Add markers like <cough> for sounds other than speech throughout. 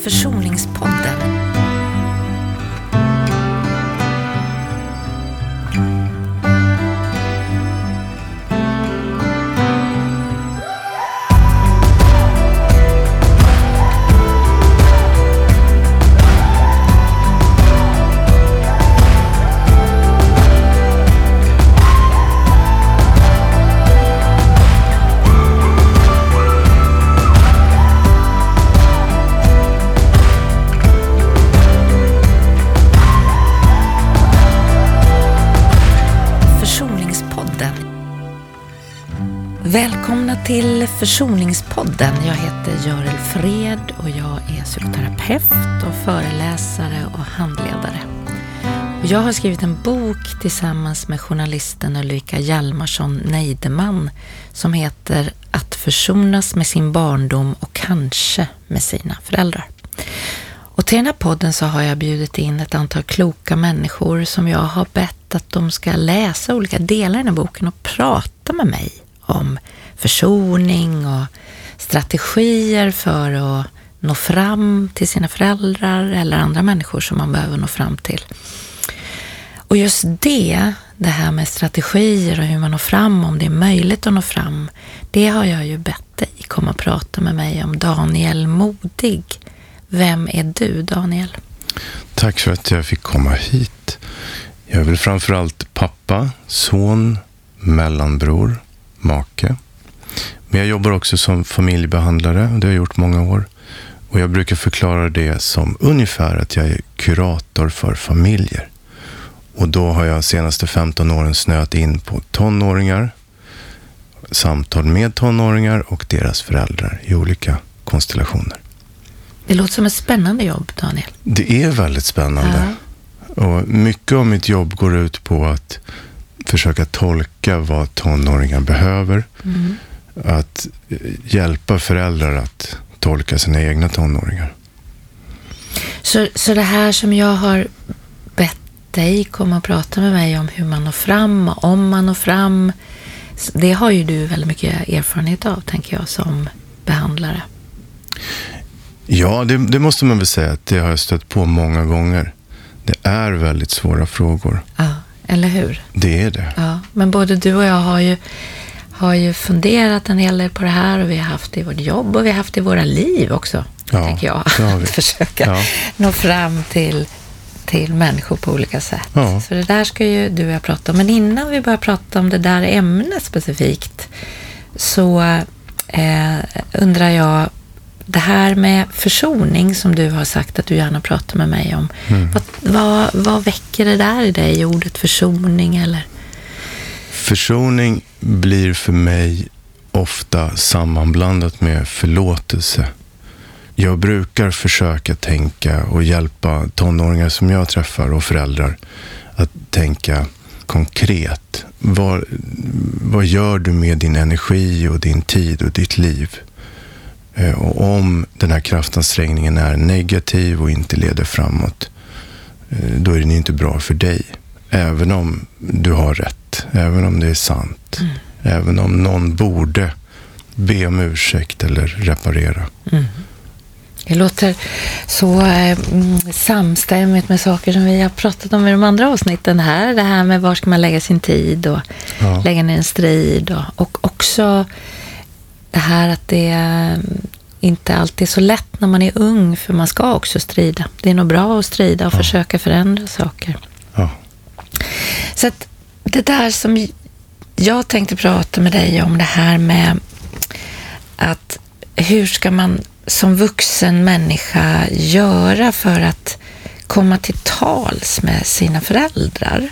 Försoningspodden. Försoningspodden. Jag heter Görel Fred och jag är psykoterapeut och föreläsare och handledare. Och jag har skrivit en bok tillsammans med journalisten Ulrika Hjalmarsson Neideman som heter Att försonas med sin barndom och kanske med sina föräldrar. Och till den här podden så har jag bjudit in ett antal kloka människor som jag har bett att de ska läsa olika delar i den här boken och prata med mig om försoning och strategier för att nå fram till sina föräldrar eller andra människor som man behöver nå fram till. Och just det, det här med strategier och hur man når fram, om det är möjligt att nå fram, det har jag ju bett dig komma och prata med mig om. Daniel Modig. Vem är du, Daniel? Tack för att jag fick komma hit. Jag är väl framförallt pappa, son, mellanbror, make. Men jag jobbar också som familjebehandlare det har jag gjort många år. Och jag brukar förklara det som ungefär att jag är kurator för familjer. Och då har jag de senaste 15 åren snöat in på tonåringar, samtal med tonåringar och deras föräldrar i olika konstellationer. Det låter som ett spännande jobb, Daniel. Det är väldigt spännande. Och mycket av mitt jobb går ut på att försöka tolka vad tonåringar behöver. Mm. Att eh, hjälpa föräldrar att tolka sina egna tonåringar. Så, så det här som jag har bett dig komma och prata med mig om hur man når fram, och om man når fram, det har ju du väldigt mycket erfarenhet av, tänker jag, som behandlare. Ja, det, det måste man väl säga att det har jag stött på många gånger. Det är väldigt svåra frågor. Ja, eller hur? Det är det. Ja, men både du och jag har ju, har ju funderat en hel del på det här och vi har haft det i vårt jobb och vi har haft det i våra liv också, Ja, tänker jag. <laughs> Att försöka Ja. nå fram till, till människor på olika sätt. Ja. Så det där ska ju du och jag prata om. Men innan vi börjar prata om det där ämnet specifikt så eh, undrar jag det här med försoning som du har sagt att du gärna pratar med mig om. Mm. Vad, vad, vad väcker det där i dig, ordet försoning eller? Försoning blir för mig ofta sammanblandat med förlåtelse. Jag brukar försöka tänka och hjälpa tonåringar som jag träffar och föräldrar att tänka konkret. Vad, vad gör du med din energi och din tid och ditt liv? Eh, och om den här kraftansträngningen är negativ och inte leder framåt, eh, då är den inte bra för dig. Även om du har rätt, även om det är sant, även om någon borde be om ursäkt eller reparera. Det låter så eh, mm, samstämmigt med saker som vi har pratat om i de andra avsnitten här. Det här med var ska man lägga sin tid och Ja. lägga ner en strid. Och, och också det här att det eh, inte alltid är så lätt när man är ung, för man ska också strida. Det är nog bra att strida och försöka förändra saker. Så att det där som jag tänkte prata med dig om, det här med att hur ska man som vuxen människa göra för att komma till tals med sina föräldrar?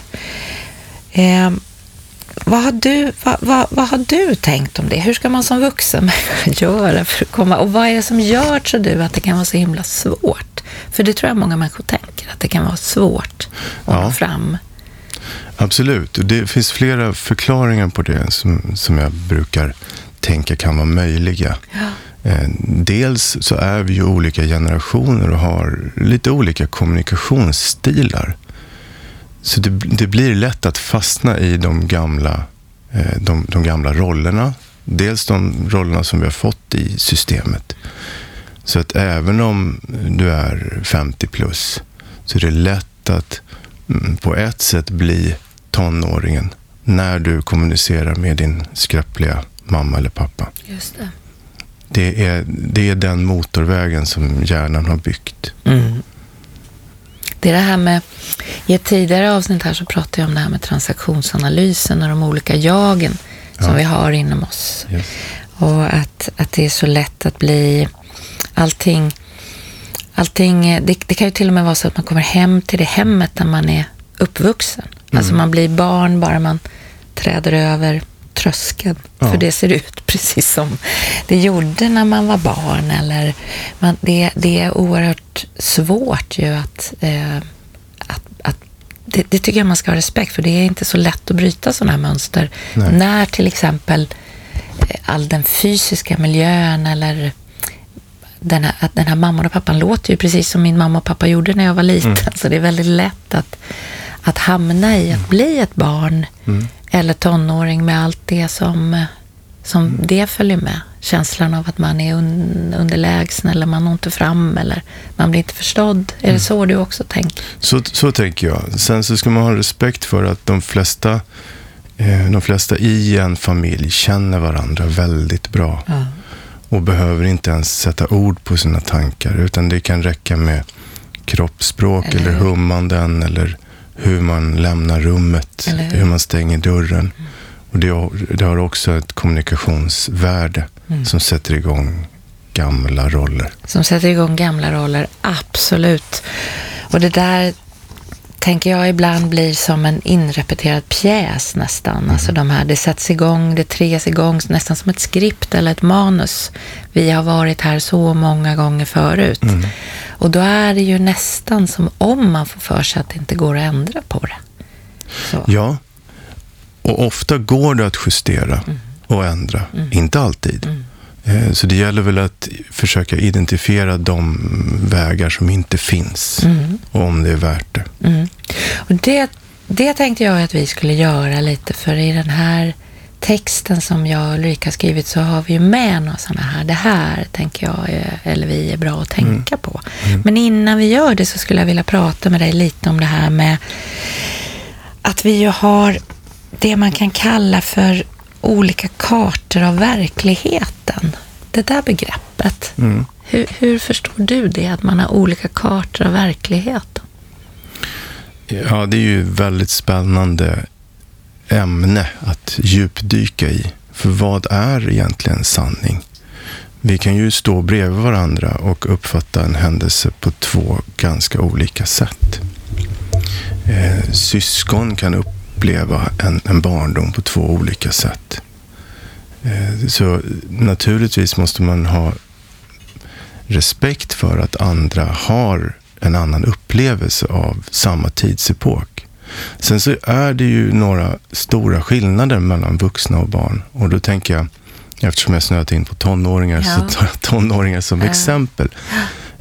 Eh, vad, har du, vad, vad, vad har du tänkt om det? Hur ska man som vuxen <laughs> människa göra för att komma? Och vad är det som gör, tror du, att det kan vara så himla svårt? För det tror jag många människor tänker, att det kan vara svårt att Ja. nå fram. Absolut, och det finns flera förklaringar på det som, som jag brukar tänka kan vara möjliga. Ja. Eh, Dels så är vi ju olika generationer och har lite olika kommunikationsstilar. Så det, det blir lätt att fastna i de gamla, eh, de, de gamla rollerna. Dels de rollerna som vi har fått i systemet. Så att även om du är 50 plus så är det lätt att på ett sätt bli tonåringen när du kommunicerar med din skröpliga mamma eller pappa. Just det. Det är, det är den motorvägen som hjärnan har byggt. Mm. Det är det här med, i ett tidigare avsnitt här så pratade jag om det här med transaktionsanalysen och de olika jagen som Ja. vi har inom oss. Yes. Och att, att det är så lätt att bli allting, allting det, det kan ju till och med vara så att man kommer hem till det hemmet där man är uppvuxen. Alltså man blir barn bara man träder över tröskeln. Ja. För det ser ut precis som det gjorde när man var barn. Eller man, det, det är oerhört svårt ju att, eh, att, att det, det tycker jag man ska ha respekt för. Det är inte så lätt att bryta sådana här mönster. Nej. När till exempel eh, all den fysiska miljön eller den här, att den här mamman och pappan låter ju precis som min mamma och pappa gjorde när jag var liten. <laughs> Så det är väldigt lätt att, att hamna i att bli ett barn eller tonåring med allt det som, som det följer med. Känslan av att man är un, underlägsen eller man når inte fram eller man blir inte förstådd. Är det så du också tänker? Så, så tänker jag. Sen så ska man ha respekt för att de flesta, eh, de flesta i en familj känner varandra väldigt bra. Ja. Och behöver inte ens sätta ord på sina tankar, utan det kan räcka med kroppsspråk Eller eller, hummanden eller hur man lämnar rummet, hur? man stänger dörren. Och det har, det har också ett kommunikationsvärde Mm. som sätter igång gamla roller. Som sätter igång gamla roller, absolut. Och det där tänker jag ibland blir som en inrepeterad pjäs nästan. Alltså de här, det sätts igång, det treas igång nästan som ett skript eller ett manus. Vi har varit här så många gånger förut. Och då är det ju nästan som om man får för sig att det inte går att ändra på det. Så. Ja, och ofta går det att justera Mm. och ändra. Inte alltid. Eh, Så det gäller väl att försöka identifiera de vägar som inte finns. Mm. Och om det är värt det. Mm. Och det, det tänkte jag att vi skulle göra lite, för i den här texten som jag och Ulrika har skrivit så har vi ju med några sådana här, det här tänker jag, är, eller vi är bra att tänka på. Men innan vi gör det så skulle jag vilja prata med dig lite om det här med att vi ju har det man kan kalla för olika kartor av verkligheten. Det där begreppet. Mm. Hur, hur förstår du det, att man har olika kartor av verkligheten? Ja, det är ju väldigt spännande ämne att djupdyka i. För vad är egentligen sanning? Vi kan ju stå bredvid varandra och uppfatta en händelse på två ganska olika sätt. Eh, syskon kan uppleva en, en barndom på två olika sätt. Eh, så naturligtvis måste man ha respekt för att andra har en annan upplevelse av samma tidsepok. Sen så är det ju några stora skillnader mellan vuxna och barn. Och då tänker jag, eftersom jag snöat in på tonåringar, Ja. så tar jag tonåringar som Ja. exempel.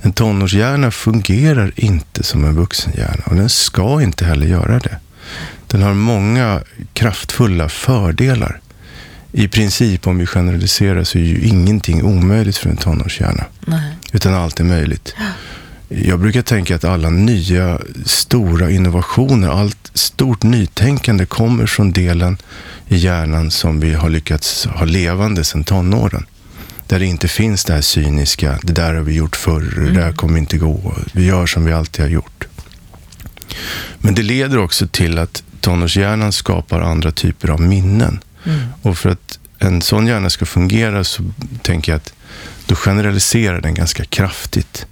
En tonårshjärna fungerar inte som en vuxenhjärna och den ska inte heller göra det. Den har många kraftfulla fördelar. I princip, om vi generaliserar, så är ju ingenting omöjligt för en tonårshjärna. Nej. Utan allt är möjligt. Jag brukar tänka att alla nya stora innovationer, allt stort nytänkande kommer från delen i hjärnan som vi har lyckats ha levande sedan tonåren. Där det inte finns det här cyniska, det där har vi gjort förr, det där kommer inte gå, vi gör som vi alltid har gjort. Men det leder också till att tonårshjärnan skapar andra typer av minnen. Och för att en sån hjärna ska fungera så tänker jag att då generaliserar den ganska kraftigt.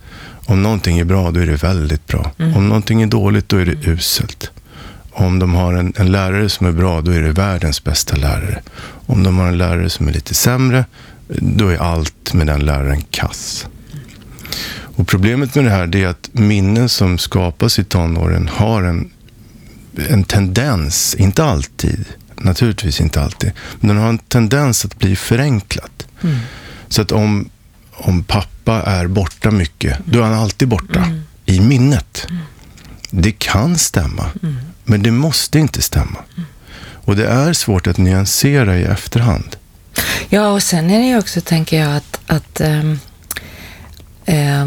Om någonting är bra, då är det väldigt bra. Om någonting är dåligt, då är det uselt. Om de har en, en lärare som är bra, då är det världens bästa lärare. Om de har en lärare som är lite sämre, då är allt med den läraren kass. Och problemet med det här är att minnen som skapas i tonåren har en, en tendens, inte alltid, naturligtvis inte alltid, men den har en tendens att bli förenklat. Så att om, om pappa är borta mycket, då är han alltid borta i minnet. Det kan stämma, men det måste inte stämma. Och det är svårt att nyansera i efterhand. Ja, och sen är det ju också, tänker jag, att, att ehm, eh,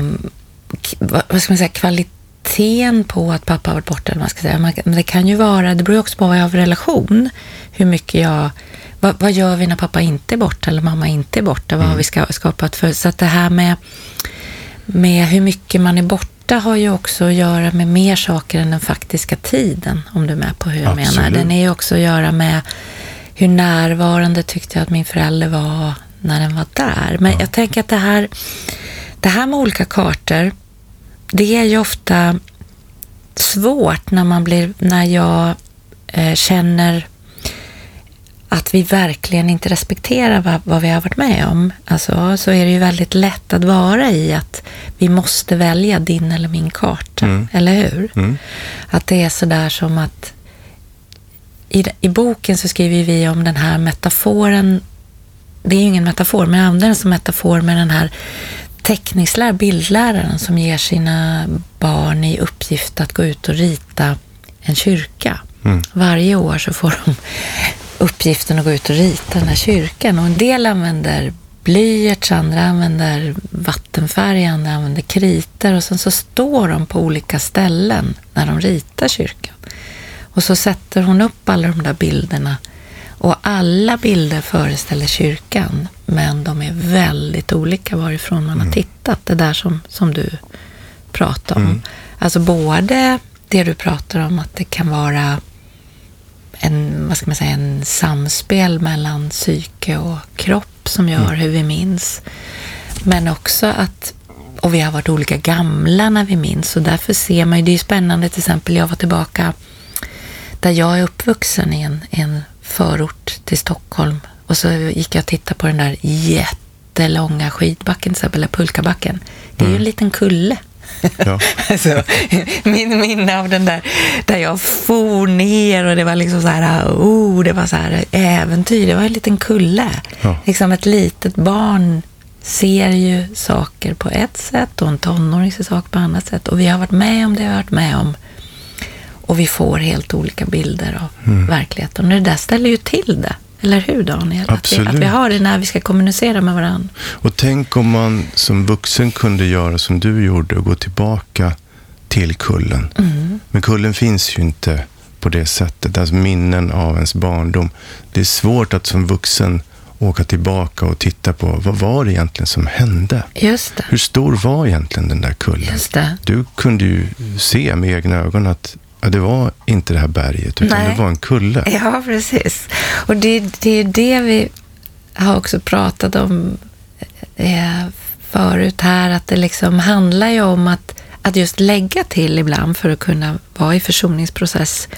vad ska man säga, kvaliteten på att pappa har varit borta, man ska säga. Men det kan ju vara, det beror också på vad jag har för relation. Hur mycket jag, vad, vad, gör vi när pappa inte är borta eller mamma inte är borta? Vad mm. har vi ska, skapat för, så att det här med, med hur mycket man är borta har ju också att göra med mer saker än den faktiska tiden, om du är med på hur jag Absolut. menar. Den är ju också att göra med hur närvarande tyckte jag att min förälder var när den var där. Men ja. jag tänker att det här, det här med olika kartor, det är ju ofta svårt när man blir, när jag eh, känner att vi verkligen inte respekterar vad, vad, vi har varit med om. Alltså, så är det ju väldigt lätt att vara i att vi måste välja din eller min karta, mm. eller hur? Mm. Att det är sådär som att i, i boken så skriver vi om den här metaforen det är ju ingen metafor, men jag använder den som metafor med den här teckningsläraren, bildläraren som ger sina barn i uppgift att gå ut och rita en kyrka. Mm. Varje år så får de <laughs> uppgiften att gå ut och rita den här kyrkan och en del använder blyerts, andra använder vattenfärg, andra använder kriter och sen så står de på olika ställen när de ritar kyrkan. Och så sätter hon upp alla de där bilderna och alla bilder föreställer kyrkan, men de är väldigt olika varifrån man mm. har tittat. Det där som, som du pratar om. Mm. Alltså både det du pratar om, att det kan vara en, vad ska man säga, en samspel mellan psyke och kropp som gör mm. hur vi minns. Men också att, och vi har varit olika gamla när vi minns och därför ser man ju, det är ju spännande till exempel, jag var tillbaka där jag är uppvuxen i en, en förort till Stockholm och så gick jag och tittade på den där jättelånga skidbacken, till exempel, pulkabacken. Det är mm. ju en liten kulle. Ja. <laughs> alltså, min minne av den där, där jag for ner och det var liksom så här, oh, det var så här äventyr. Det var en liten kulle. Ja. Liksom ett litet barn ser ju saker på ett sätt och en tonåring ser saker på annat sätt. Och vi har varit med om det vi har varit med om. Och vi får helt olika bilder av mm. verkligheten. Och det där ställer ju till det. Eller hur Daniel? Absolut. Att vi, att vi har det när vi ska kommunicera med varandra. Och tänk om man som vuxen kunde göra som du gjorde och gå tillbaka till kullen. Mm. Men kullen finns ju inte på det sättet. Alltså minnen av ens barndom. Det är svårt att som vuxen åka tillbaka och titta på vad var det egentligen som hände? Just det. Hur stor var egentligen den där kullen? Just det. Du kunde ju se med egna ögon att Ja, det var inte det här berget, utan Nej. det var en kulle. Ja, precis. Och det, det är det vi har också pratat om eh, förut här, att det liksom handlar ju om att, att just lägga till ibland för att kunna vara i försoningsprocess.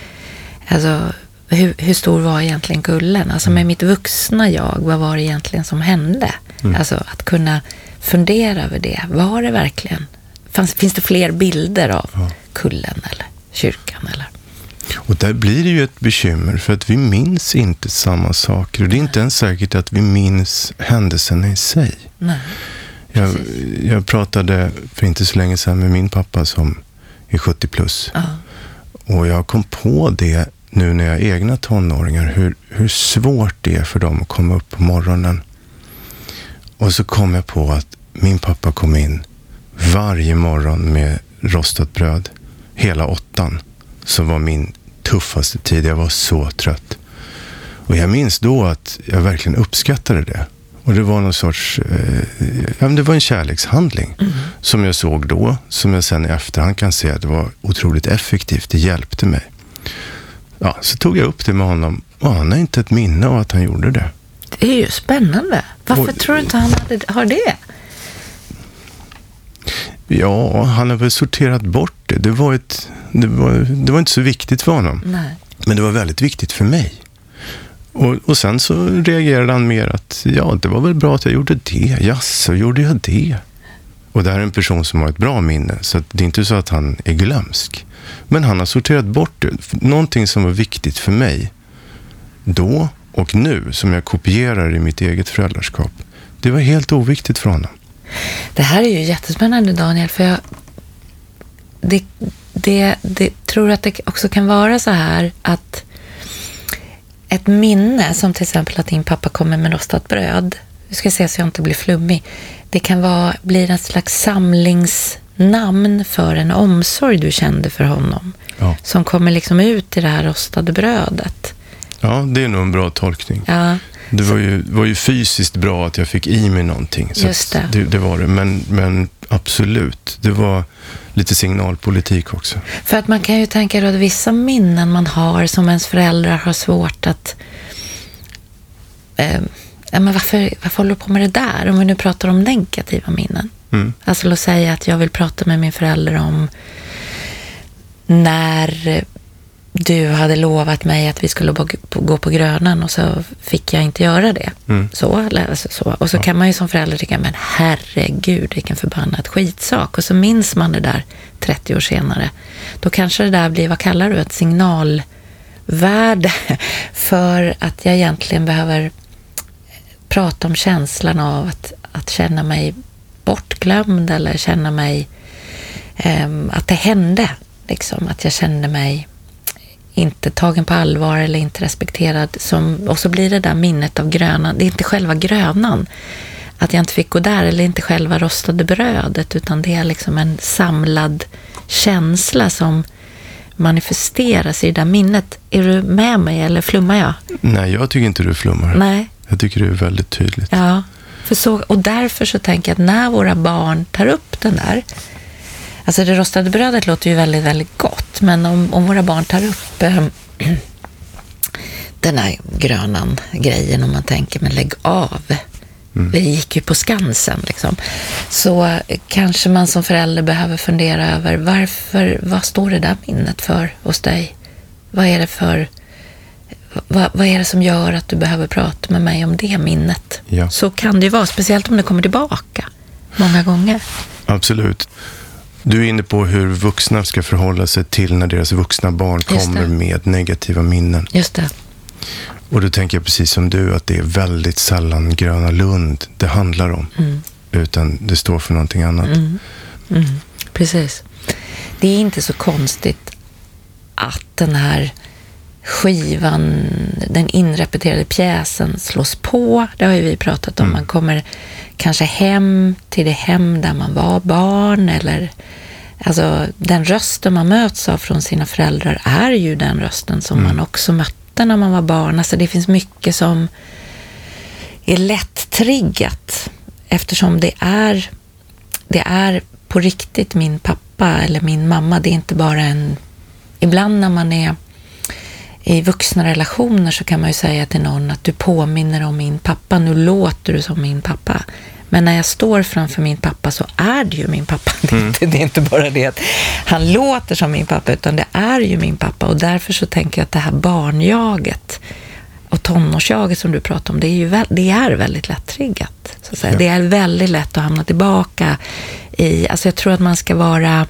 Alltså, hur, hur stor var egentligen kullen? Alltså med mm. mitt vuxna jag, vad var det egentligen som hände? Mm. Alltså att kunna fundera över det. Var det verkligen? Fanns, finns det fler bilder av kullen? Eller? Kyrkan. Eller? Och där blir det ju ett bekymmer, för att vi minns inte samma saker. Och det är inte ens säkert att vi minns händelserna i sig. Nej. Jag, jag, pratade för inte så länge sedan med min pappa som är 70 plus. Ja. Och jag kom på det nu när jag har egna tonåringar, hur, hur svårt det är för dem att komma upp på morgonen. Och så kom jag på att min pappa kom in varje morgon med rostat bröd hela åttan, som var min tuffaste tid. Jag var så trött. Och jag minns då att jag verkligen uppskattade det. Och det var någon sorts, eh, ja, det var en kärlekshandling mm. som jag såg då, som jag sen i efterhand kan se att det var otroligt effektivt. Det hjälpte mig. Ja, så tog jag upp det med honom och han har inte ett minne av att han gjorde det. Det är ju spännande. Varför och, tror du inte han hade, har det? Ja, han har väl sorterat bort det. Det var, ett, det var, det var inte så viktigt för honom. Nej. Men det var väldigt viktigt för mig. Och, och sen så reagerade han mer att, ja, det var väl bra att jag gjorde det. Ja, så gjorde jag det. Och det här är en person som har ett bra minne, så det är inte så att han är glömsk. Men han har sorterat bort det. Någonting som var viktigt för mig då och nu, som jag kopierar i mitt eget föräldraskap, det var helt oviktigt för honom. Det här är ju jättespännande Daniel, för jag det, det, det tror att det också kan vara så här att ett minne, som till exempel att din pappa kommer med rostat bröd, nu ska jag se så jag inte blir flummig. Det kan vara, bli ett slags samlingsnamn för en omsorg du kände för honom. Ja. Som kommer liksom ut i det här rostade brödet. ja, det är nog en bra tolkning. Ja, Det var ju, var ju fysiskt bra att jag fick i mig någonting. Så Just det. det. Det var det. Men, men absolut, det var lite signalpolitik också. För att man kan ju tänka då att vissa minnen man har som ens föräldrar har svårt att... Eh, men varför, varför håller du på med det där? Om vi nu pratar om negativa minnen. Mm. Alltså låt säga att jag vill prata med min förälder om när du hade lovat mig att vi skulle gå på Grönan och så fick jag inte göra det. Mm. Så, alltså så. Och så kan man ju som förälder tycka, men herregud vilken förbannad skitsak. Och så minns man det där 30 år senare. Då kanske det där blir, vad kallar du ett signalvärde <laughs> för att jag egentligen behöver prata om känslan av att, att känna mig bortglömd eller känna mig ehm, att det hände. Liksom, att jag kände mig inte tagen på allvar eller inte respekterad. Som, och så blir det där minnet av grönan. Det är inte själva grönan. Att jag inte fick gå där eller inte själva rostade brödet utan det är liksom en samlad känsla som manifesteras i det där minnet. Är du med mig eller flummar jag? Nej, jag tycker inte du flummar. Nej. Jag tycker det är väldigt tydligt. Ja, för så, och därför så tänker jag att när våra barn tar upp den där, alltså det rostade brödet låter ju väldigt, väldigt gott, men om, om våra barn tar upp eh, <clears throat> den här grönan grejen, om man tänker, men lägg av. Vi gick ju på Skansen, liksom. Så kanske man som förälder behöver fundera över varför, vad står det där minnet för hos dig? Vad är det för vad, vad är det som gör att du behöver prata med mig om det minnet? Ja. Så kan det ju vara, speciellt om det kommer tillbaka många gånger. Absolut. Du är inne på hur vuxna ska förhålla sig till när deras vuxna barn kommer med negativa minnen. Just det. Och då tänker jag precis som du att det är väldigt sällan Gröna Lund det handlar om. Mm. Utan det står för någonting annat. Mm. Mm. Precis. Det är inte så konstigt att den här skivan, den inrepeterade pjäsen slås på. Det har ju vi pratat om. Mm. Man kommer kanske hem till det hem där man var barn eller Alltså den rösten man möts av från sina föräldrar är ju den rösten som man också mötte när man var barn. Alltså det finns mycket som är lätt triggat eftersom det är, det är på riktigt min pappa eller min mamma. Det är inte bara en... Ibland när man är i vuxna relationer så kan man ju säga till någon att du påminner om min pappa, nu låter du som min pappa. Men när jag står framför min pappa så är det ju min pappa. <laughs> Det, är inte, det är inte bara det att han låter som min pappa, utan det är ju min pappa. Och därför så tänker jag att det här barnjaget och tonårsjaget som du pratar om, det är ju det är väldigt lättriggat. Så att säga. Ja. Det är väldigt lätt att hamna tillbaka i... Alltså jag tror att man ska vara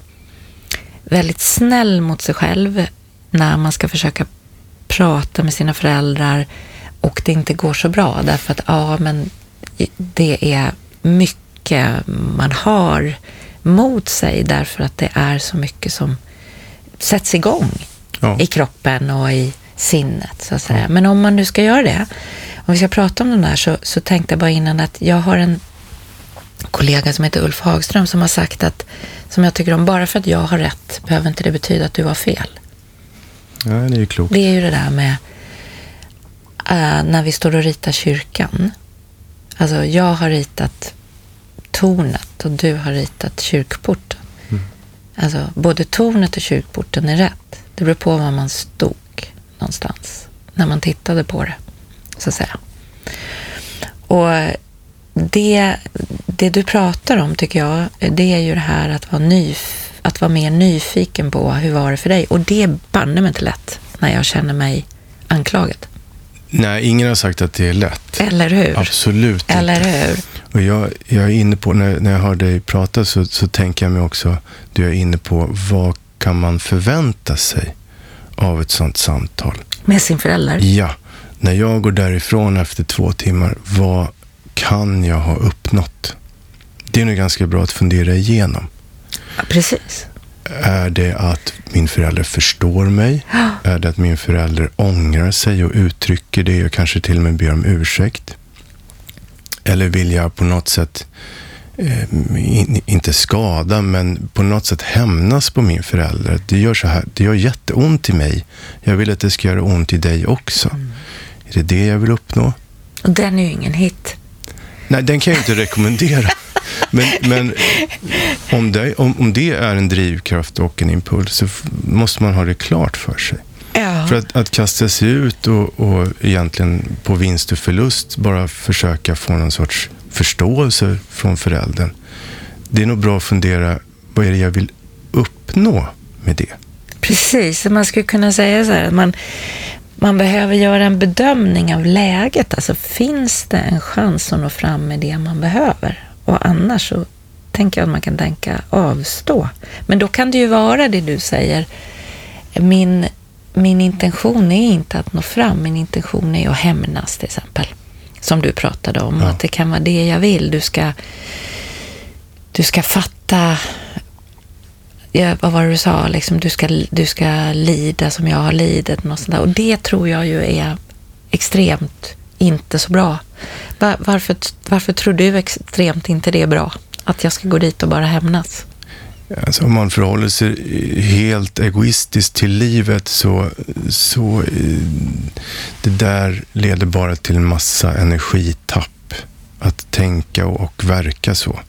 väldigt snäll mot sig själv när man ska försöka prata med sina föräldrar och det inte går så bra därför att ja, men det är mycket man har mot sig därför att det är så mycket som sätts igång Ja. i kroppen och i sinnet så att säga. Men om man nu ska göra det, om vi ska prata om den där så, så tänkte jag bara innan att jag har en kollega som heter Ulf Hagström som har sagt att, som jag tycker om, bara för att jag har rätt behöver inte det betyda att du har fel. Ja, det är ju klokt. Det är ju det där med äh, när vi står och ritar kyrkan. Alltså jag har ritat tornet och du har ritat kyrkporten. Alltså både tornet och kyrkporten är rätt. Det beror på var man stod någonstans när man tittade på det, så att säga. Och det, det du pratar om, tycker jag, det är ju det här att vara, nyf att vara mer nyfiken på hur var det för dig. Och det är banne mig inte lätt när jag känner mig anklagad. Nej, ingen har sagt att det är lätt. Eller hur? Absolut Eller inte. hur? Och jag, jag är inne på, när, när jag hör dig prata så, så tänker jag mig också, du är inne på vad kan man förvänta sig av ett sånt samtal? Med sin förälder. Ja, när jag går därifrån efter två timmar, vad kan jag ha uppnått? Det är nog ganska bra att fundera igenom. Ja, precis. Är det att min förälder förstår mig? <gasps> Är det att min förälder ångrar sig och uttrycker det och kanske till och med ber om ursäkt? Eller vill jag på något sätt, eh, in, inte skada, men på något sätt hämnas på min förälder. Det gör, så här, det gör jätteont i mig. Jag vill att det ska göra ont i dig också. Mm. Är det det jag vill uppnå? Och den är ju ingen hit. Nej, den kan jag inte rekommendera. Men, men om, det, om, om det är en drivkraft och en impuls så måste man ha det klart för sig. Ja. För att, att kasta sig ut och, och egentligen på vinst och förlust bara försöka få någon sorts förståelse från föräldern. Det är nog bra att fundera, vad är det jag vill uppnå med det? Precis, man skulle kunna säga så här att man, man behöver göra en bedömning av läget. Alltså finns det en chans att nå fram med det man behöver? Och annars så tänker jag att man kan tänka avstå. Men då kan det ju vara det du säger. Min, min intention är inte att nå fram, min intention är att hämnas till exempel. Som du pratade om, ja. att det kan vara det jag vill. Du ska, du ska fatta ja, vad var det du sa, liksom, du, ska, du ska lida som jag har lidit. Och, sånt och det tror jag ju är extremt inte så bra. Var, varför, varför tror du extremt inte det är bra? Att jag ska gå dit och bara hämnas? Alltså, om man förhåller sig helt egoistiskt till livet så, så eh, det där leder bara till en massa energitapp. Att tänka och verka så.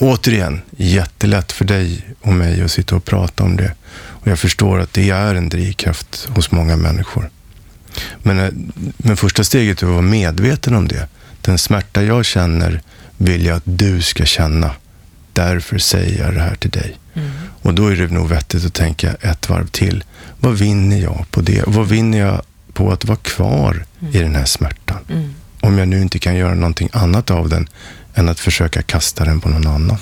Återigen, jättelätt för dig och mig att sitta och prata om det. Och jag förstår att det är en drivkraft hos många människor. Men, eh, men första steget är att vara medveten om det. Den smärta jag känner vill jag att du ska känna. Därför säger jag det här till dig. Mm. Och då är det nog vettigt att tänka ett varv till. Vad vinner jag på det? Vad vinner jag på att vara kvar mm. i den här smärtan? Mm. Om jag nu inte kan göra någonting annat av den än att försöka kasta den på någon annan.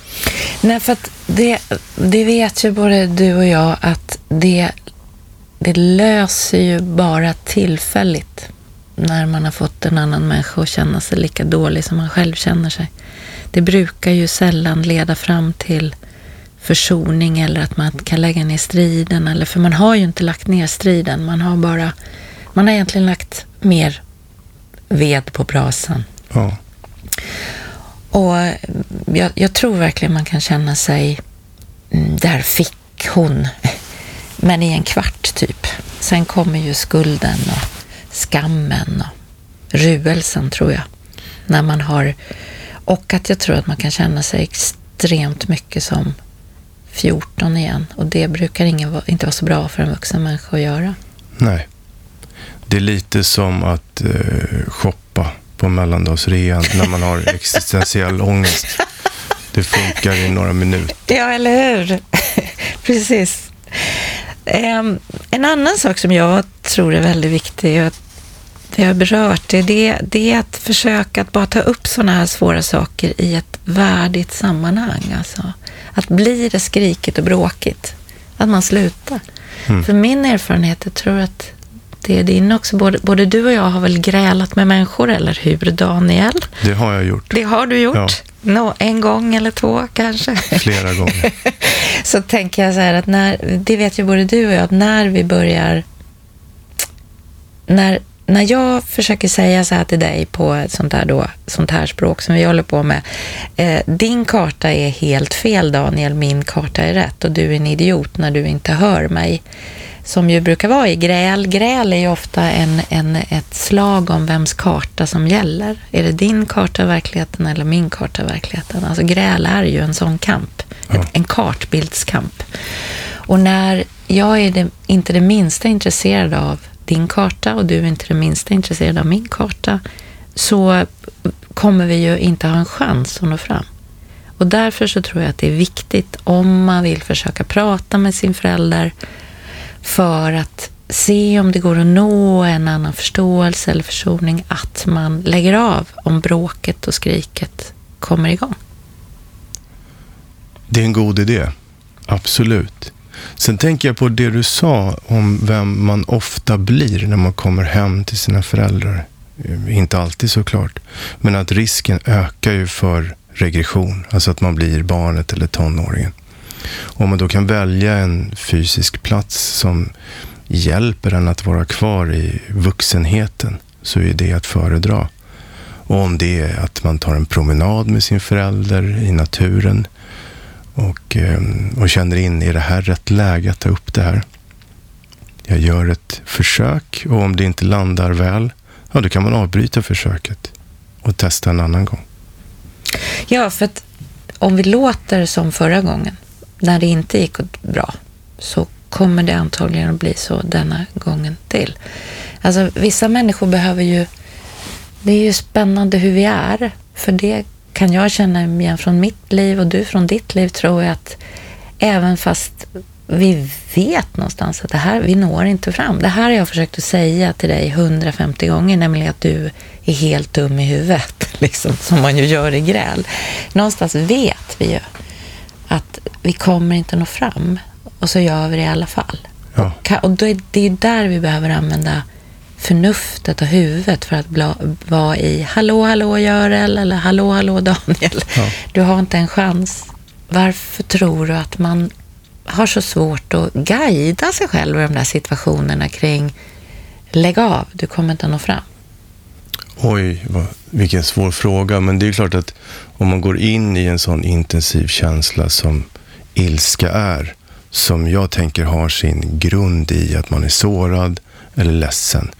Nej, för att det, det vet ju både du och jag att det, det löser ju bara tillfälligt när man har fått en annan människa att känna sig lika dålig som man själv känner sig. Det brukar ju sällan leda fram till försoning eller att man kan lägga ner striden. Eller, för man har ju inte lagt ner striden, man har bara, man har egentligen lagt mer ved på brasan. Ja. Och jag, jag, tror verkligen man kan känna sig, mm, där fick hon, <laughs> men i en kvart typ. Sen kommer ju skulden och skammen och ruelsen tror jag. När man har, och att jag tror att man kan känna sig extremt mycket som 14 igen. Och det brukar ingen, inte vara så bra för en vuxen människa att göra. Nej. Det är lite som att eh, shoppa på mellandagsrean när man har <laughs> existentiell ångest. Det funkar i några minuter. Ja, eller hur? <laughs> Precis. Um, en annan sak som jag tror är väldigt viktig, och det har berört, det, det, det är att försöka att bara ta upp sådana här svåra saker i ett värdigt sammanhang. Alltså, att blir det skrikigt och bråkigt, att man slutar. Mm. För min erfarenhet, jag tror att det är din också. Både, både du och jag har väl grälat med människor, eller hur Daniel? Det har jag gjort. Det har du gjort? Ja. No, en gång eller två kanske? Flera gånger. <laughs> så tänker jag så här att när, det vet ju både du och jag, att när vi börjar, när, när jag försöker säga så här till dig på ett sånt här, då, sånt här språk som vi håller på med. Eh, din karta är helt fel Daniel, min karta är rätt och du är en idiot när du inte hör mig som ju brukar vara i gräl. Gräl är ju ofta en, en, ett slag om vems karta som gäller. Är det din karta av verkligheten eller min karta av verkligheten? Alltså gräl är ju en sån kamp, ja. en kartbildskamp. Och när jag är det, inte det minsta intresserad av din karta och du är inte det minsta intresserad av min karta, så kommer vi ju inte ha en chans att nå fram. Och därför så tror jag att det är viktigt om man vill försöka prata med sin förälder för att se om det går att nå en annan förståelse eller försoning, att man lägger av om bråket och skriket kommer igång. Det är en god idé, absolut. Sen tänker jag på det du sa om vem man ofta blir när man kommer hem till sina föräldrar. Inte alltid såklart, men att risken ökar ju för regression, alltså att man blir barnet eller tonåringen. Om man då kan välja en fysisk plats som hjälper en att vara kvar i vuxenheten så är det att föredra. Och om det är att man tar en promenad med sin förälder i naturen och, ehm, och känner in, är det här rätt läge att ta upp det här? Jag gör ett försök och om det inte landar väl, ja då kan man avbryta försöket och testa en annan gång. Ja, för att om vi låter som förra gången, när det inte gick bra, så kommer det antagligen att bli så denna gången till. Alltså vissa människor behöver ju, det är ju spännande hur vi är, för det kan jag känna igen från mitt liv och du från ditt liv tror jag att även fast vi vet någonstans att det här, vi når inte fram. Det här har jag försökt att säga till dig 150 gånger, nämligen att du är helt dum i huvudet, <laughs> liksom, som man ju gör i gräl. Någonstans vet vi ju att vi kommer inte nå fram och så gör vi det i alla fall. Ja. Och, och då är det är där vi behöver använda förnuftet och huvudet för att vara i hallå, hallå Görel eller hallå, hallå Daniel. Ja. Du har inte en chans. Varför tror du att man har så svårt att guida sig själv i de där situationerna kring lägg av, du kommer inte nå fram? Oj, vad, vilken svår fråga. Men det är klart att om man går in i en sån intensiv känsla som ilska är, som jag tänker har sin grund i att man är sårad eller ledsen.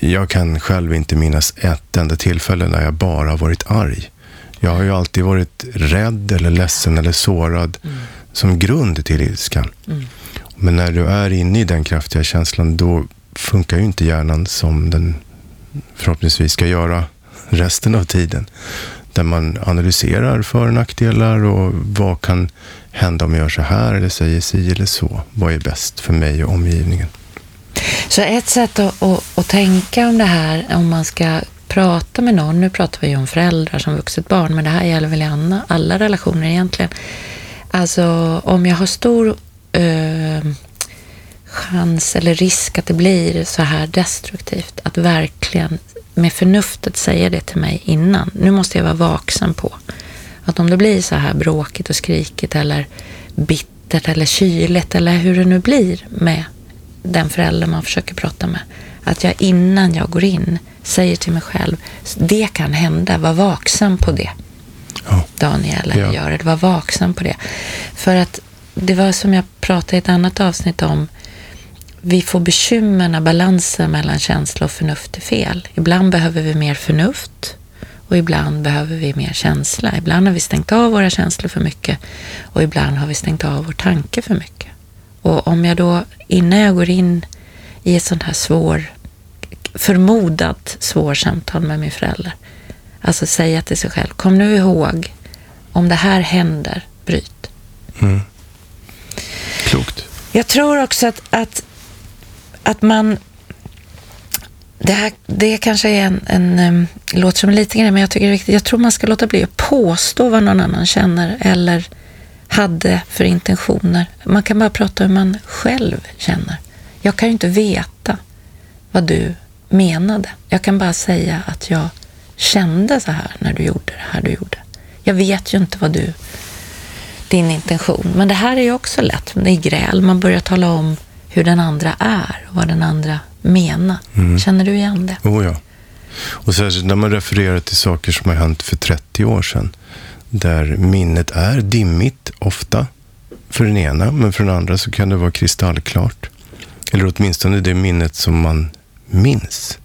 Jag kan själv inte minnas ett enda tillfälle när jag bara varit arg. Jag har ju alltid varit rädd eller ledsen eller sårad. Mm som grund till ilskan. Mm. Men när du är inne i den kraftiga känslan, då funkar ju inte hjärnan som den förhoppningsvis ska göra resten av tiden. Där man analyserar för och nackdelar och vad kan hända om jag gör så här eller säger si eller så. Vad är bäst för mig och omgivningen? Så ett sätt att, att, att tänka om det här, om man ska prata med någon, nu pratar vi ju om föräldrar som vuxet barn, men det här gäller väl i alla relationer egentligen, Alltså om jag har stor eh, chans eller risk att det blir så här destruktivt, att verkligen med förnuftet säga det till mig innan. Nu måste jag vara vaksam på att om det blir så här bråkigt och skrikigt eller bittert eller kyligt eller hur det nu blir med den förälder man försöker prata med, att jag innan jag går in säger till mig själv, det kan hända, var vaksam på det ja. Daniel eller ja. Görel. Var vaksam på det. För att det var som jag pratade i ett annat avsnitt om. Vi får bekymmer när balansen mellan känsla och förnuft är fel. Ibland behöver vi mer förnuft och ibland behöver vi mer känsla. Ibland har vi stängt av våra känslor för mycket och ibland har vi stängt av vår tanke för mycket. Och om jag då, innan jag går in i ett sånt här svår, förmodat svår samtal med min förälder, Alltså säga till sig själv, kom nu ihåg, om det här händer, bryt. Mm. Klokt. Jag tror också att, att, att man... Det, här, det kanske är en, en, en låter som en liten grej, men jag tycker det är viktigt. Jag tror man ska låta bli att påstå vad någon annan känner eller hade för intentioner. Man kan bara prata hur man själv känner. Jag kan ju inte veta vad du menade. Jag kan bara säga att jag kände så här när du gjorde det här du gjorde. Jag vet ju inte vad du, din intention, men det här är ju också lätt. Det är gräl, man börjar tala om hur den andra är och vad den andra menar. Mm. Känner du igen det? Oh ja. Och särskilt när man refererar till saker som har hänt för 30 år sedan. Där minnet är dimmigt ofta. För den ena, men för den andra så kan det vara kristallklart. Eller åtminstone det minnet som man minns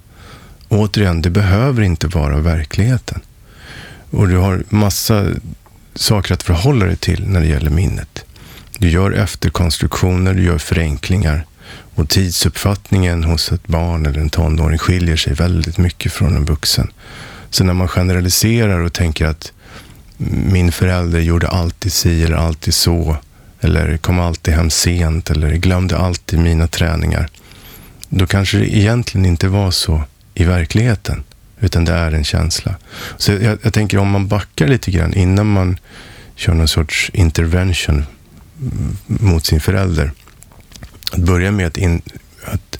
återigen, det behöver inte vara verkligheten. Och du har massa saker att förhålla dig till när det gäller minnet. Du gör efterkonstruktioner, du gör förenklingar. Och tidsuppfattningen hos ett barn eller en tonåring skiljer sig väldigt mycket från en vuxen. Så när man generaliserar och tänker att min förälder gjorde alltid si eller alltid så, eller kom alltid hem sent, eller glömde alltid mina träningar. Då kanske det egentligen inte var så i verkligheten, utan det är en känsla. Så jag, jag tänker om man backar lite grann innan man kör någon sorts intervention mot sin förälder. Att börja med att, in, att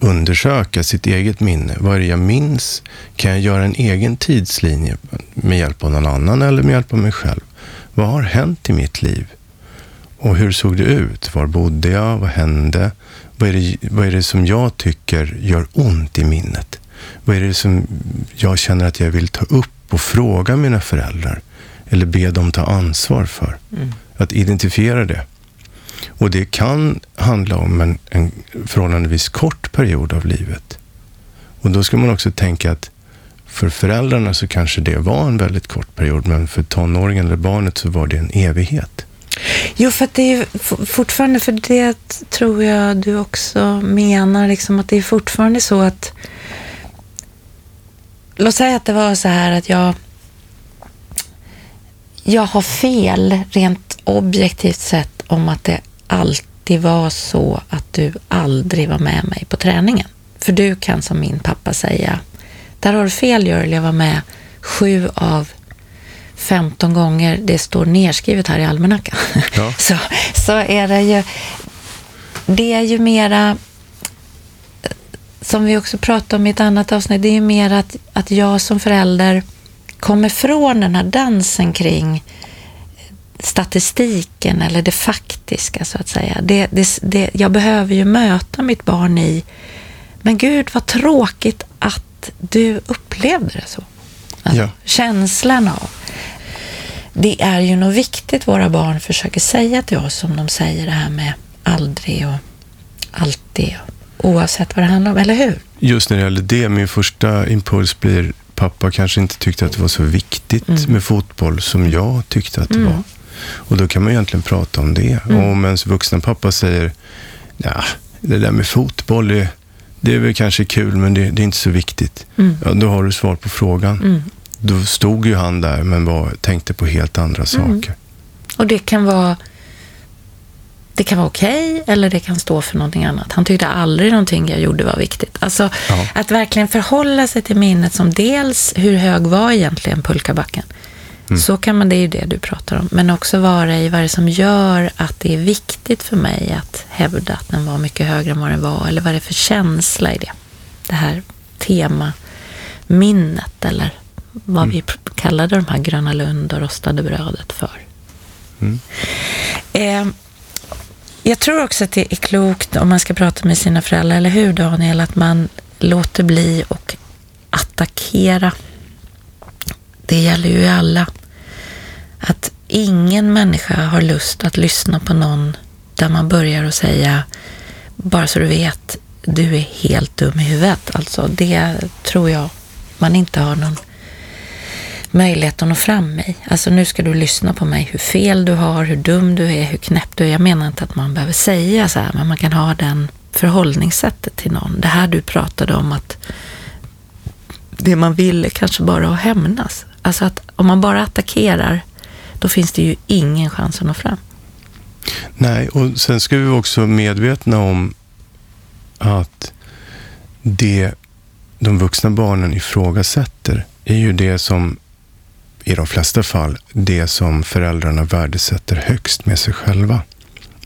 undersöka sitt eget minne. Vad är det jag minns? Kan jag göra en egen tidslinje med hjälp av någon annan eller med hjälp av mig själv? Vad har hänt i mitt liv? Och hur såg det ut? Var bodde jag? Vad hände? Vad är det, vad är det som jag tycker gör ont i minnet? Vad är det som jag känner att jag vill ta upp och fråga mina föräldrar? Eller be dem ta ansvar för. Mm. Att identifiera det. Och det kan handla om en, en förhållandevis kort period av livet. Och då ska man också tänka att för föräldrarna så kanske det var en väldigt kort period, men för tonåringen eller barnet så var det en evighet. Jo, för att det är fortfarande, för det tror jag du också menar, liksom att det är fortfarande så att Låt säga att det var så här att jag jag har fel rent objektivt sett om att det alltid var så att du aldrig var med mig på träningen. För du kan som min pappa säga, där har du fel Görel, jag var med sju av 15 gånger, det står nedskrivet här i almanackan, <laughs> ja. så, så är det ju, det är ju mera, som vi också pratade om i ett annat avsnitt, det är ju mer att, att jag som förälder kommer från den här dansen kring statistiken eller det faktiska så att säga. Det, det, det, jag behöver ju möta mitt barn i, men gud vad tråkigt att du upplevde det så. Alltså, ja. Känslan av. Det är ju något viktigt våra barn försöker säga till oss om de säger det här med aldrig och alltid, oavsett vad det handlar om, eller hur? Just när det gäller det, min första impuls blir pappa kanske inte tyckte att det var så viktigt mm. med fotboll som jag tyckte att det mm. var. Och då kan man egentligen prata om det. Mm. Och om ens vuxna pappa säger, ja, det där med fotboll, det, det är väl kanske kul, men det, det är inte så viktigt. Mm. Ja, då har du svar på frågan. Då stod ju han där, men var, tänkte på helt andra saker. Och det kan vara det kan vara okej okay, eller det kan stå för någonting annat. Han tyckte aldrig någonting jag gjorde var viktigt. Alltså ja. att verkligen förhålla sig till minnet som dels hur hög var egentligen pulkabacken? Mm. Så kan man, det är ju det du pratar om. Men också vara i vad det som gör att det är viktigt för mig att hävda att den var mycket högre än vad den var. Eller vad det är för känsla i det. Det här tema minnet eller vad mm. vi kallade de här Gröna Lund och rostade brödet för. Mm. Eh, jag tror också att det är klokt om man ska prata med sina föräldrar, eller hur Daniel, att man låter bli och attackera. Det gäller ju alla. Att ingen människa har lust att lyssna på någon där man börjar att säga, bara så du vet, du är helt dum i huvudet. Alltså det tror jag man inte har någon möjlighet att nå fram mig. Alltså nu ska du lyssna på mig, hur fel du har, hur dum du är, hur knäpp du är. Jag menar inte att man behöver säga så här, men man kan ha den förhållningssättet till någon. Det här du pratade om att det man vill är kanske bara att hämnas. Alltså att om man bara attackerar, då finns det ju ingen chans att nå fram. Nej, och sen ska vi också vara medvetna om att det de vuxna barnen ifrågasätter är ju det som i de flesta fall det som föräldrarna värdesätter högst med sig själva.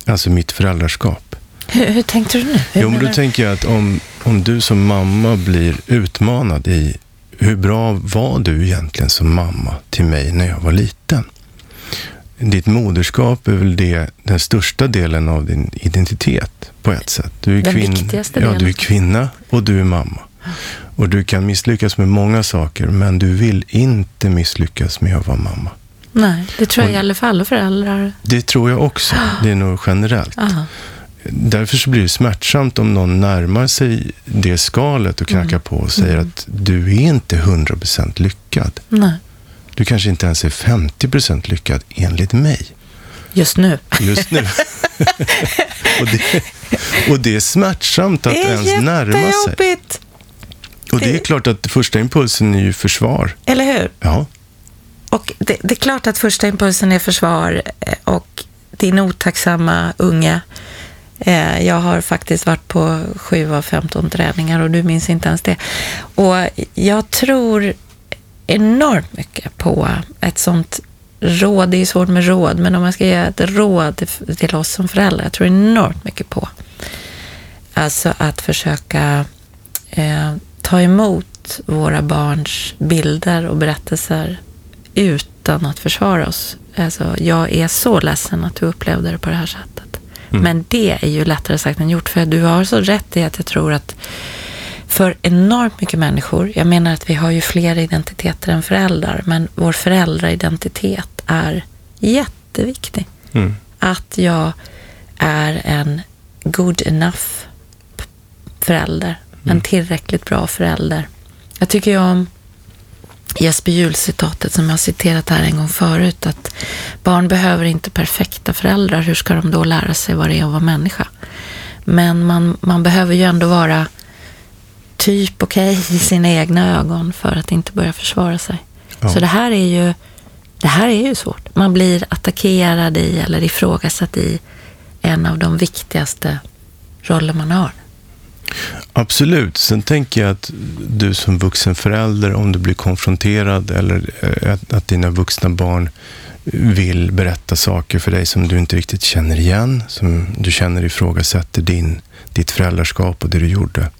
Alltså mitt föräldraskap. Hur, hur tänkte du nu? Hur jo, men då tänker jag att om, om du som mamma blir utmanad i hur bra var du egentligen som mamma till mig när jag var liten? Ditt moderskap är väl det, den största delen av din identitet på ett sätt. Du är, den kvin- viktigaste ja, du är kvinna och du är mamma. Och du kan misslyckas med många saker, men du vill inte misslyckas med att vara mamma. Nej, det tror jag och, gäller för alla föräldrar. Det tror jag också. Det är nog generellt. Aha. Därför så blir det smärtsamt om någon närmar sig det skalet och knackar mm. på och säger mm. att du är inte 100% lyckad. Nej. Du kanske inte ens är 50% lyckad enligt mig. Just nu. Just nu. <laughs> och, det, och det är smärtsamt att det är ens närma sig. Och det är klart att första impulsen är ju försvar. Eller hur? Ja. Och det, det, är klart att första impulsen är försvar eh, och din otacksamma unge. Eh, jag har faktiskt varit på 7 av 15 träningar och du minns inte ens det. Och jag tror enormt mycket på ett sånt råd. Det är svårt med råd, men om man ska ge ett råd till oss som föräldrar, jag tror enormt mycket på alltså att försöka eh, ta emot våra barns bilder och berättelser utan att försvara oss. Alltså, jag är så ledsen att du upplevde det på det här sättet. Mm. Men det är ju lättare sagt än gjort, för du har så rätt i att jag tror att för enormt mycket människor, jag menar att vi har ju fler identiteter än föräldrar, men vår föräldraidentitet är jätteviktig. Mm. Att jag är en good enough förälder, en Mm. tillräckligt bra förälder. Jag tycker ju om Jesper Juhl-citatet som jag citerat här en gång förut, att barn behöver inte perfekta föräldrar. Hur ska de då lära sig vad det är att vara människa? Men man, man behöver ju ändå vara typ okej i sina egna ögon för att inte börja försvara sig. Ja. Så det här är ju det här är ju svårt. Man blir attackerad i eller ifrågasatt i en av de viktigaste roller man har. Absolut. Sen tänker jag att du som vuxen förälder, om du blir konfronterad eller eh, att, att dina vuxna barn vill berätta saker för dig som du inte riktigt känner igen, som du känner ifrågasätter din, ditt föräldraskap och det du gjorde.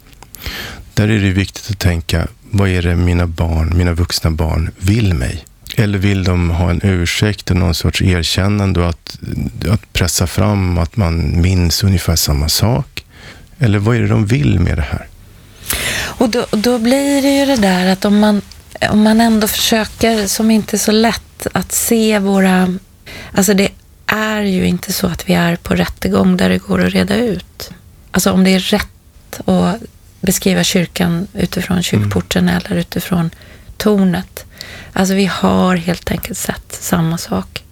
Där är det viktigt att tänka, vad är det mina barn, mina vuxna barn vill mig? Eller vill de ha en ursäkt och någon sorts erkännande och att, att pressa fram att man minns ungefär samma sak? Eller vad är det de vill med det här? Och då, då blir det ju det där att om man, om man ändå försöker, som inte är så lätt, att se våra... Alltså det är ju inte så att vi är på rättegång där det går att reda ut. Alltså om det är rätt att beskriva kyrkan utifrån kyrkporten eller utifrån tornet. Alltså vi har helt enkelt sett samma sak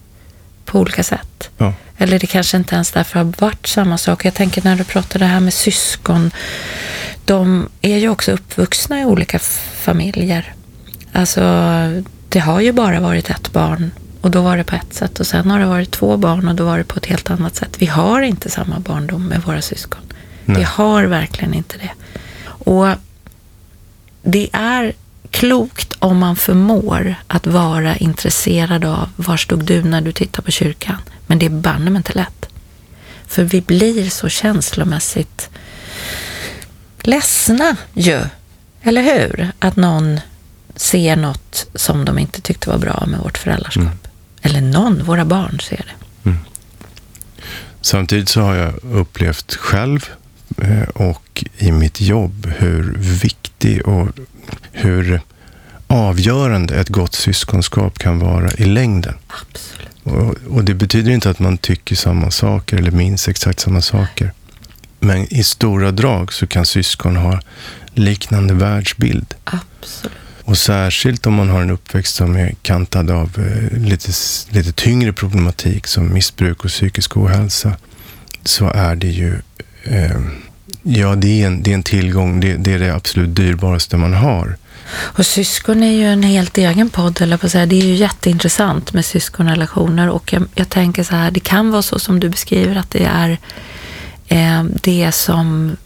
på olika sätt. Ja. Eller det kanske inte ens därför har varit samma sak. Jag tänker när du pratar det här med syskon. De är ju också uppvuxna i olika familjer. Alltså, det har ju bara varit ett barn och då var det på ett sätt. Och sen har det varit två barn och då var det på ett helt annat sätt. Vi har inte samma barndom med våra syskon. Nej. Vi har verkligen inte det. Och det är klokt om man förmår att vara intresserad av var stod du när du tittar på kyrkan. Men det är banne inte lätt. För vi blir så känslomässigt ledsna ju. Eller hur? Att någon ser något som de inte tyckte var bra med vårt föräldraskap. Mm. Eller någon, våra barn ser det. Samtidigt så har jag upplevt själv eh, och i mitt jobb hur viktig och hur avgörande ett gott syskonskap kan vara i längden. Absolut. Och, och det betyder inte att man tycker samma saker eller minns exakt samma saker. Men i stora drag så kan syskon ha liknande världsbild. Absolut. Och särskilt om man har en uppväxt som är kantad av eh, lite, lite tyngre problematik som missbruk och psykisk ohälsa så är det ju eh, ja, det är en, det är en tillgång. Det, det är det absolut dyrbaraste man har. Och syskon är ju en helt egen podd, eller på säga. Det är ju jätteintressant med syskonrelationer och jag, jag tänker så här, det kan vara så som du beskriver att det är eh, det som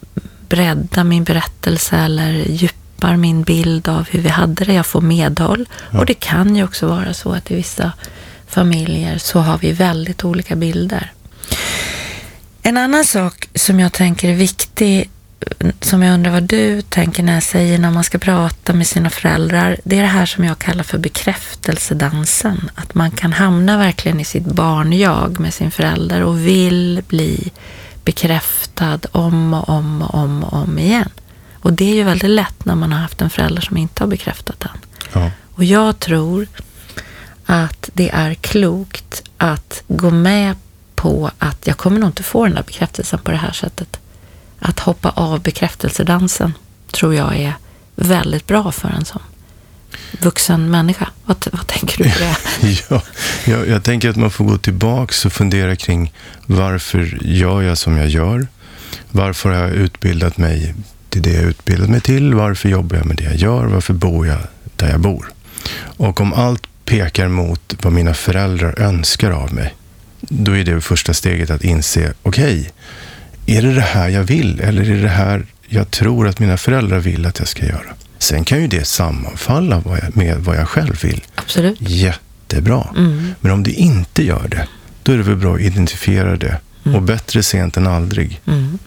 breddar min berättelse eller djupar min bild av hur vi hade det. Jag får medhåll. Ja. Och det kan ju också vara så att i vissa familjer så har vi väldigt olika bilder. En annan sak som jag tänker är viktig, som jag undrar vad du tänker när jag säger när man ska prata med sina föräldrar, det är det här som jag kallar för bekräftelsedansen. Att man kan hamna verkligen i sitt barn-jag med sin förälder och vill bli bekräftad om och om och om och om igen. Och det är ju väldigt lätt när man har haft en förälder som inte har bekräftat en. Ja. Och jag tror att det är klokt att gå med på att jag kommer nog inte få den där bekräftelsen på det här sättet. Att hoppa av bekräftelsedansen tror jag är väldigt bra för en som vuxen människa. Vad, vad tänker du på det? <laughs> Ja, jag, jag tänker att man får gå tillbaks och fundera kring varför gör jag som jag gör? Varför har jag utbildat mig till det jag utbildat mig till? Varför jobbar jag med det jag gör? Varför bor jag där jag bor? Och om allt pekar mot vad mina föräldrar önskar av mig, då är det första steget att inse, okej, är det det här jag vill? Eller är det det här jag tror att mina föräldrar vill att jag ska göra? Sen kan ju det sammanfalla med vad jag själv vill. Absolut. Jättebra. Mm. Men om det inte gör det, då är det väl bra att identifiera det. Och bättre sent än aldrig. Mm.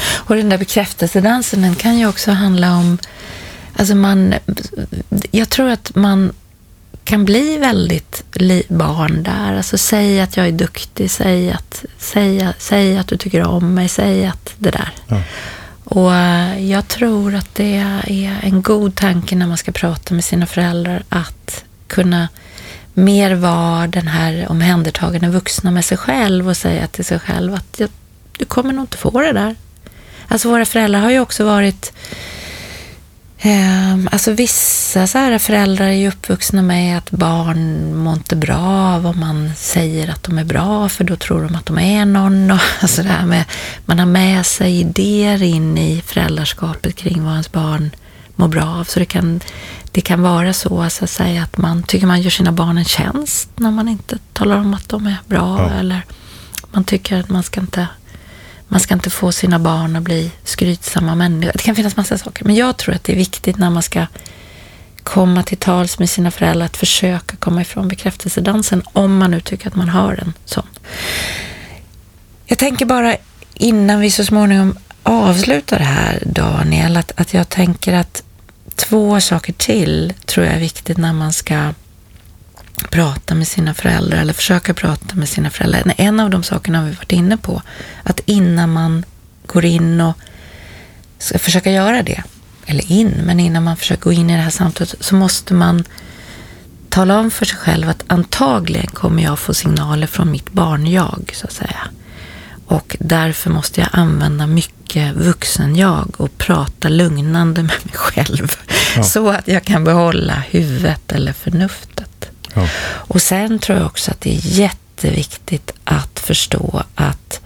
Och den där bekräftelsedansen, den kan ju också handla om... Alltså man, jag tror att man kan bli väldigt barn där. Alltså säg att jag är duktig, säg att, säg, säg att du tycker om mig, säg att det där. Ja. Och eh, jag tror att det är en god tanke när man ska prata med sina föräldrar att kunna mer vara den här omhändertagande vuxna med sig själv och säga till sig själv att du kommer nog inte få det där. Alltså våra föräldrar har ju också varit Eh, alltså vissa så här föräldrar är ju uppvuxna med att barn mår inte bra av om man säger att de är bra, för då tror de att de är någon. Och <laughs> alltså det här med, man har med sig idéer in i föräldraskapet kring vad ens barn mår bra av. Så det kan, det kan vara så, så att säga, att man tycker man gör sina barn en tjänst när man inte talar om att de är bra. Ja. Eller man tycker att man ska inte man ska inte få sina barn att bli skrytsamma människor. Det kan finnas massa saker, men jag tror att det är viktigt när man ska komma till tals med sina föräldrar att försöka komma ifrån bekräftelsedansen om man nu tycker att man har en sån. Jag tänker bara innan vi så småningom avslutar det här, Daniel, att, att jag tänker att två saker till tror jag är viktigt när man ska prata med sina föräldrar eller försöka prata med sina föräldrar. En av de sakerna har vi varit inne på, att innan man går in och ska försöka göra det, eller in, men innan man försöker gå in i det här samtalet så måste man tala om för sig själv att antagligen kommer jag få signaler från mitt barn-jag, så att säga. Och därför måste jag använda mycket vuxen-jag och prata lugnande med mig själv. Ja. Så att jag kan behålla huvudet eller förnuftet. Ja. Och sen tror jag också att det är jätteviktigt att förstå att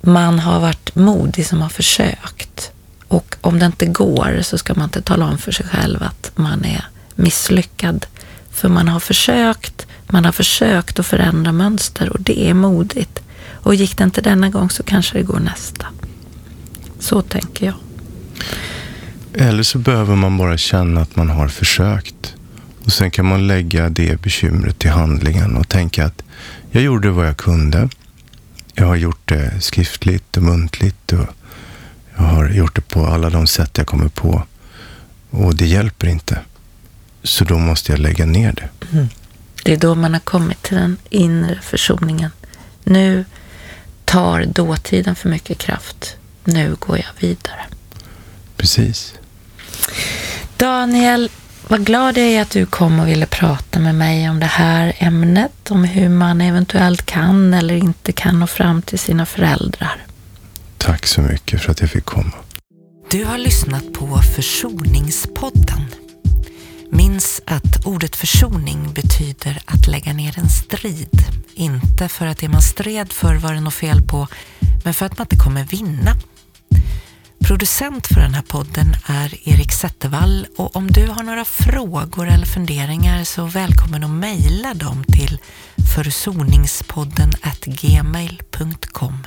man har varit modig som har försökt. Och om det inte går så ska man inte tala om för sig själv att man är misslyckad. För man har försökt, man har försökt att förändra mönster och det är modigt. Och gick det inte denna gång så kanske det går nästa. Så tänker jag. Eller så behöver man bara känna att man har försökt. Och sen kan man lägga det bekymret till handlingen och tänka att jag gjorde vad jag kunde. Jag har gjort det skriftligt och muntligt och jag har gjort det på alla de sätt jag kommer på. Och det hjälper inte. Så då måste jag lägga ner det. Mm. Det är då man har kommit till den inre försoningen. Nu tar dåtiden för mycket kraft. Nu går jag vidare. Precis. Daniel, vad glad jag är att du kom och ville prata med mig om det här ämnet, om hur man eventuellt kan eller inte kan nå fram till sina föräldrar. Tack så mycket för att jag fick komma. Du har lyssnat på Försoningspodden. Minns att ordet försoning betyder att lägga ner en strid. Inte för att det man stred för var det något fel på, men för att man inte kommer vinna. Producent för den här podden är Erik Zettervall. Och om du har några frågor eller funderingar så välkommen att mejla dem till försoningspodden gmail.com